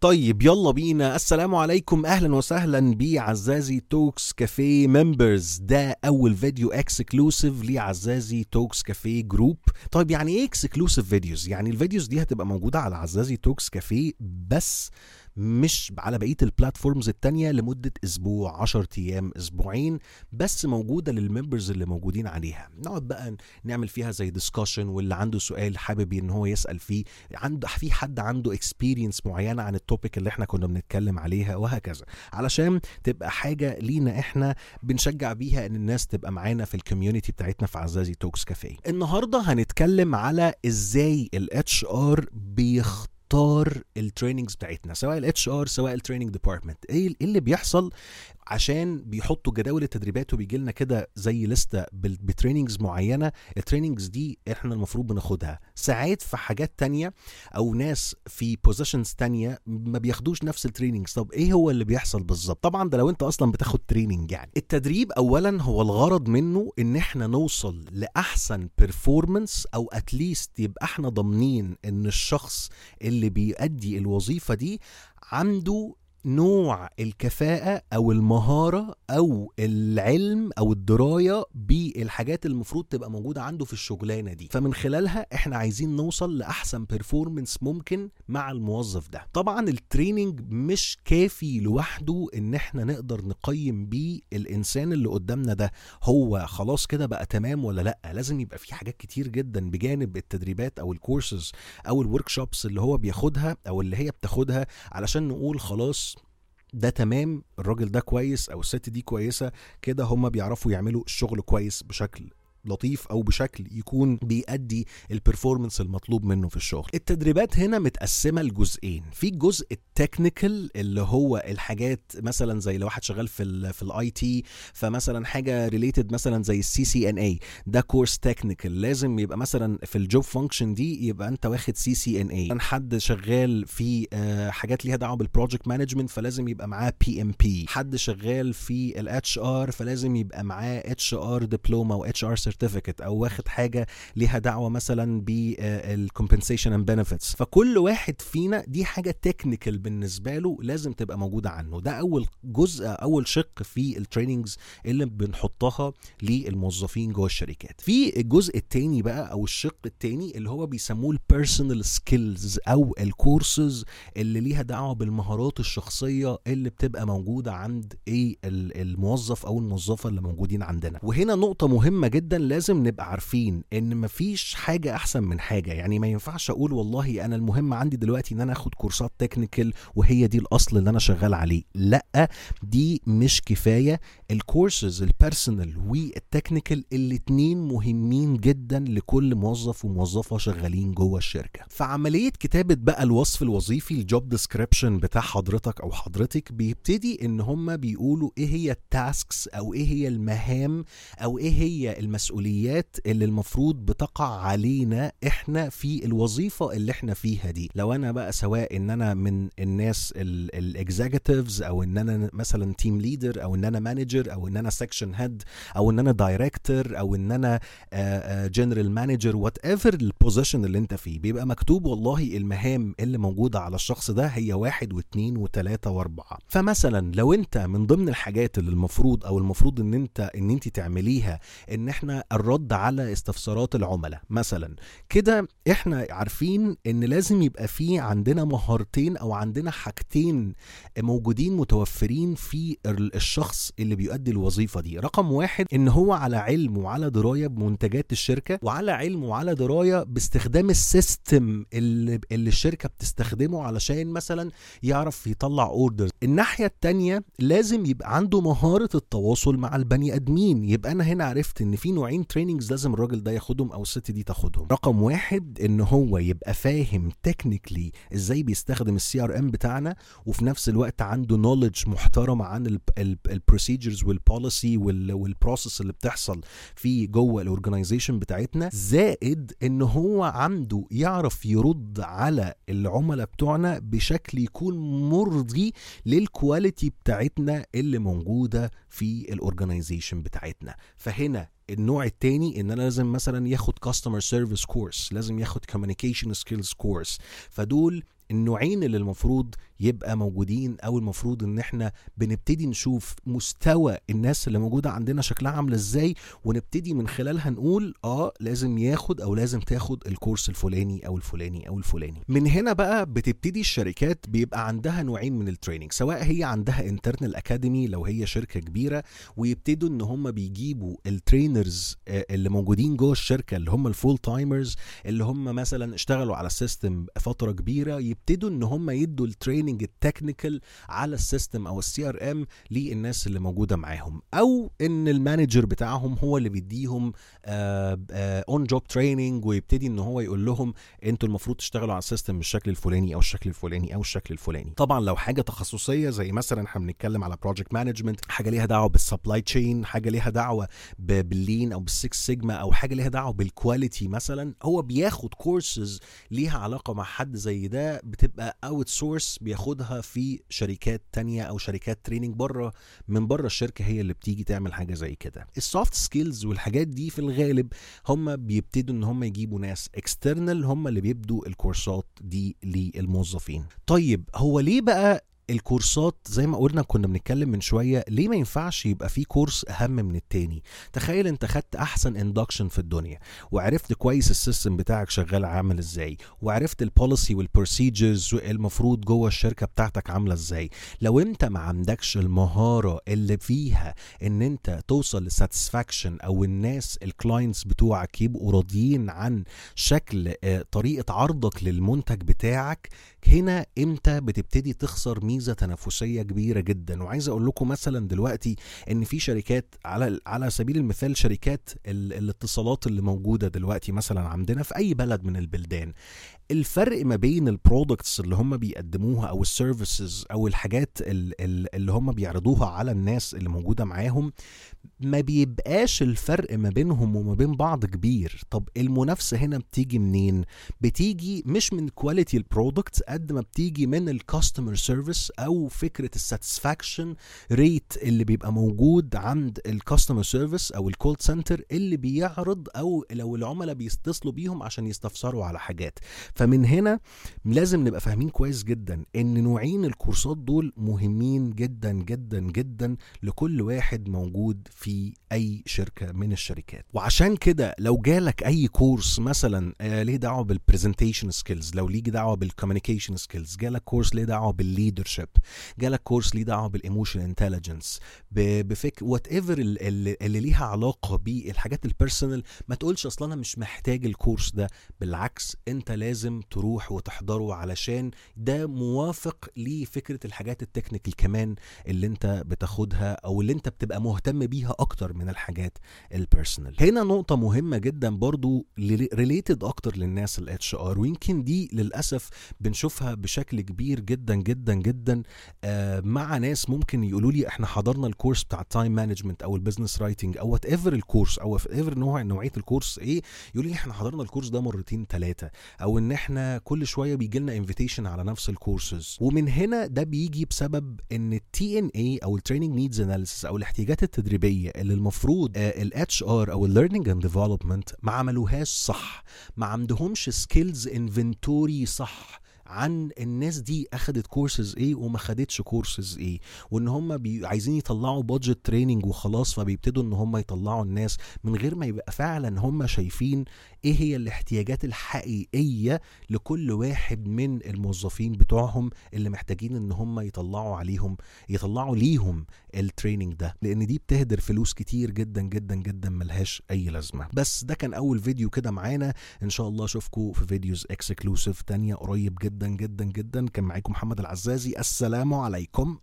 طيب يلا بينا. السلام عليكم. أهلا وسهلا بعزازي Talks Cafe members ده أول فيديو exclusive لعزازي Talks Cafe group طيب يعني إيه exclusive videos يعني ال videos دي هتبقى موجودة على عزازي Talks Cafe بس مش على بقية ال platforms التانية لمدة أسبوع 10 أيام أسبوعين بس موجودة لل members اللي موجودين عليها. نقعد بقى نعمل فيها زي discussion واللي عنده سؤال حابب إن هو يسأل فيه عنده في حد عنده experience معينة عن ال topic اللي إحنا كنا بنتكلم عليها وهكذا. علشان تبقى حاجة لينا إحنا بنشجع بيها إن الناس تبقى معانا في ال community بتاعتنا في عزازي Talks Cafe النهارده هنتكلم على إزاي ال HR بيختار اختار ال trainings بتاعتنا سواء ال HR سواء ال training department إيه اللي بيحصل عشان بيحطوا جداول التدريبات وبيجي لنا كده زي لستة ب trainings معينة. ال trainings دي إحنا المفروض بناخدها. ساعات في حاجات تانية أو ناس في positions تانية ما بياخدوش نفس ال trainings طب إيه هو اللي بيحصل بالظبط؟ طبعا ده لو أنت أصلا بتاخد training يعني. التدريب اولا هو الغرض منه إن إحنا نوصل لأحسن performance أو at least يبقى إحنا ضامنين إن الشخص اللي بيأدي الوظيفة دي عنده نوع الكفاءة أو المهارة أو العلم أو الدراية بالحاجات المفروض تبقى موجودة عنده في الشغلانة دي. فمن خلالها إحنا عايزين نوصل لأحسن performance ممكن مع الموظف ده. طبعا ال training مش كافي لوحده إن إحنا نقدر نقيم بيه الإنسان اللي قدامنا ده. هو خلاص كده بقى تمام ولا لأ؟ لازم يبقى في حاجات كتير جدا بجانب التدريبات أو الكورسز أو ال workshops اللي هو بياخدها أو اللي هي بتاخدها علشان نقول خلاص ده تمام الراجل ده كويس أو الست دي كويسة كده هم بيعرفوا يعملوا الشغل كويس بشكل لطيف أو بشكل يكون بيأدي ال performance المطلوب منه في الشغل. التدريبات هنا متقسمة لجزئين. في الجزء ال technical اللي هو الحاجات مثلا زي لو واحد شغال في ال في ال IT فمثلا حاجة related مثلا زي ال CCNA ده كورس technical لازم يبقى مثلا في ال job function دي يبقى أنت واخد CCNA حد شغال في حاجات ليها دعوة بال project management فلازم يبقى معاه PMP حد شغال في ال HR فلازم يبقى معاه HR diploma و HR certificate أو واخد حاجة ليها دعوة مثلا بالكومبنسيشن اند بنفيتس فكل واحد فينا دي حاجة technical بالنسبة له لازم تبقى موجودة عنه. ده أول جزء أول شق في ال trainings اللي بنحطها للموظفين جوه الشركات. في الجزء الثاني بقى أو الشق الثاني اللي هو بيسموه ال personal skills أو الكورسز اللي ليها دعوة بالمهارات الشخصية اللي بتبقى موجودة عند إيه الموظف أو الموظفة اللي موجودين عندنا. وهنا نقطة مهمة جدا لازم نبقى عارفين إن مفيش حاجة أحسن من حاجة. يعني ما ينفعش أقول والله أنا المهم عندي دلوقتي إن أنا آخد كورسات technical وهي دي الأصل اللي أنا شغال عليه. لأ دي مش كفاية. ال courses ال personal وال technical الاتنين مهمين جدا لكل موظف وموظفة شغالين جوه الشركة. فعملية كتابة بقى الوصف الوظيفي ال job description بتاع حضرتك أو حضرتك بيبتدي إن هم بيقولوا إيه هي ال tasks أو إيه هي المهام أو إيه هي المسؤوليات اللي المفروض بتقع علينا إحنا في الوظيفة اللي إحنا فيها دي. لو أنا بقى سواء إن أنا من الناس ال executives أو إن أنا مثلا team leader أو إن أنا manager أو إن أنا section head أو إن أنا director أو إن أنا general manager whatever ال position اللي أنت فيه. بيبقى مكتوب والله المهام اللي موجودة على الشخص ده هي واحد واثنين وثلاثه واربعة. فمثلا لو أنت من ضمن الحاجات اللي المفروض أو المفروض إن أنت إن أنت تعمليها إن إحنا الرد على استفسارات العملاء. مثلا كده إحنا عارفين إن لازم يبقى في عندنا مهارتين أو عندنا حاجتين موجودين متوفرين في الشخص اللي بيؤدي الوظيفة دي. رقم واحد إن هو على علم وعلى دراية بمنتجات الشركة وعلى علم وعلى دراية باستخدام ال system اللي, اللي الشركة بتستخدمه علشان مثلا يعرف يطلع orders الناحية التانية لازم يبقى عنده مهارة التواصل مع البني آدمين. يبقى أنا هنا عرفت إن في نوعين trainings لازم الراجل ده ياخدهم أو الست دي تاخدهم. رقم واحد إن هو يبقى فاهم technically إزاي بيستخدم ال CRM بتاعنا وفي نفس الوقت عنده knowledge محترمة عن ال procedures وال policy وال process اللي بتحصل في جوه ال organization بتاعتنا. زائد إن هو عنده يعرف يرد على العملاء بتوعنا بشكل يكون مرضي لل quality بتاعتنا اللي موجودة في ال organization بتاعتنا. فهنا النوع التاني إن أنا لازم مثلا ياخد customer service course لازم ياخد communication skills course فدول النوعين اللي المفروض يبقى موجودين أو المفروض إن إحنا بنبتدي نشوف مستوى الناس اللي موجودة عندنا شكلها عاملة إزاي ونبتدي من خلالها نقول آه لازم ياخد أو لازم تاخد ال course الفلاني أو الفلاني أو الفلاني. من هنا بقى بتبتدي الشركات بيبقى عندها نوعين من ال training سواء هي عندها internal academy لو هي شركة كبيرة ويبتدوا إن هم بيجيبوا ال trainers اللي موجودين جوه الشركة اللي هم ال full timers اللي هم مثلا اشتغلوا على ال system فترة كبيرة يبتدوا إن هم يدوا ال training ال technical على ال system أو ال CRM للناس اللي موجودة معاهم. أو إن ال manager بتاعهم هو اللي بيديهم on job training ويبتدي إن هو يقول لهم أنتوا المفروض تشتغلوا على ال system بالشكل الفلاني أو الشكل الفلاني أو الشكل الفلاني. طبعا لو حاجة تخصصية زي مثلا إحنا بنتكلم على project management حاجة ليها دعوة بال supply chain حاجة ليها دعوة بال lean أو بال Six Sigma أو حاجة ليها دعوة بال quality مثلا هو بياخد كورسز ليها علاقة مع حد زي ده بتبقى outsource بياخدها في شركات تانية أو شركات training بره من بره الشركة هي اللي بتيجي تعمل حاجة زي كده. ال soft skills والحاجات دي في الغالب هم بيبتدوا إن هم يجيبوا ناس external هم اللي بيدوا الكورسات دي للموظفين. طيب هو ليه بقى الكورسات زي ما قلنا كنا بنتكلم من شوية ليه ما ينفعش يبقى في course أهم من التاني؟ تخيل أنت خدت أحسن induction في الدنيا وعرفت كويس ال system بتاعك شغال عامل إزاي وعرفت ال policy وال procedures المفروض جوه الشركة بتاعتك عاملة إزاي. لو أنت ما عندكش المهارة اللي فيها إن أنت توصل ل satisfaction أو الناس ال clients بتوعك يبقوا راضيين عن شكل طريقة عرضك للمنتج بتاعك هنا إمتى بتبتدي تخسر ميزة تنافسية كبيرة جدا. وعايز أقول لكم مثلا دلوقتي إن في شركات على على سبيل المثال شركات الاتصالات اللي موجودة دلوقتي مثلا عندنا في أي بلد من البلدان. الفرق ما بين ال products اللي هم بيقدموها أو ال services أو الحاجات اللي هم بيعرضوها على الناس اللي موجودة معاهم ما بيبقاش الفرق ما بينهم وما بين بعض كبير. طب المنافسة هنا بتيجي منين؟ بتيجي مش من quality ال product قد ما بتيجي من ال customer service أو فكرة ال satisfaction rate اللي بيبقى موجود عند ال customer service أو ال call center اللي بيعرض أو لو العملاء بيتصلوا بيهم عشان يستفسروا على حاجات. فمن هنا لازم نبقى فاهمين كويس جدا إن نوعين الكورسات دول مهمين جدا جدا جدا لكل واحد موجود في أي شركة من الشركات. وعشان كده لو جالك أي كورس مثلا آه ليه دعوة بال presentation skills لو ليه دعوة بال communication skills جالك كورس ليه دعوة بال leadership جالك كورس ليه دعوة بال emotional intelligence بفك whatever اللي ليها علاقة بالحاجات ال personal ما تقولش أصلا أنا مش محتاج الكورس ده. بالعكس أنت لازم تروح وتحضره علشان ده موافق لفكرة الحاجات ال technical كمان اللي انت بتاخدها أو اللي انت بتبقى مهتم بيها أكتر من الحاجات ال personal هنا نقطة مهمة جدا برضو related أكتر للناس ال HR ويمكن دي للأسف بنشوفها بشكل كبير جدا جدا جدا آه مع ناس ممكن يقولوا لي إحنا حضرنا الكورس بتاع ال time management أو ال business writing أو whatever الكورس أو whatever نوع نوعية الكورس إيه يقولوا لي إحنا حضرنا الكورس ده مرتين ثلاثة أو ان إحنا كل شوية بيجي لنا invitation على نفس الكورسز ومن هنا ده بيجي بسبب إن ال TNA أو ال training needs analysis أو الاحتياجات التدريبية اللي المفروض ال HR أو ال learning and development ما عملوهاش صح. ما عندهمش skills inventory صح عن الناس دي أخدت كورسز إيه وما خدتش كورسز إيه وإن هم بي عايزين يطلعوا budget training وخلاص فبيبتدوا إن هم يطلعوا الناس من غير ما يبقى فعلا هم شايفين إيه هي الاحتياجات الحقيقية لكل واحد من الموظفين بتوعهم اللي محتاجين إن هم يطلعوا عليهم يطلعوا ليهم ال training ده؟ لأن دي بتهدر فلوس كتير جدا جدا جدا ملهاش أي لازمة. بس ده كان أول فيديو كده معانا. إن شاء الله أشوفكم في videos exclusive تانية قريب جدا جدا جدا. كان معاكم محمد العزازي. السلام عليكم.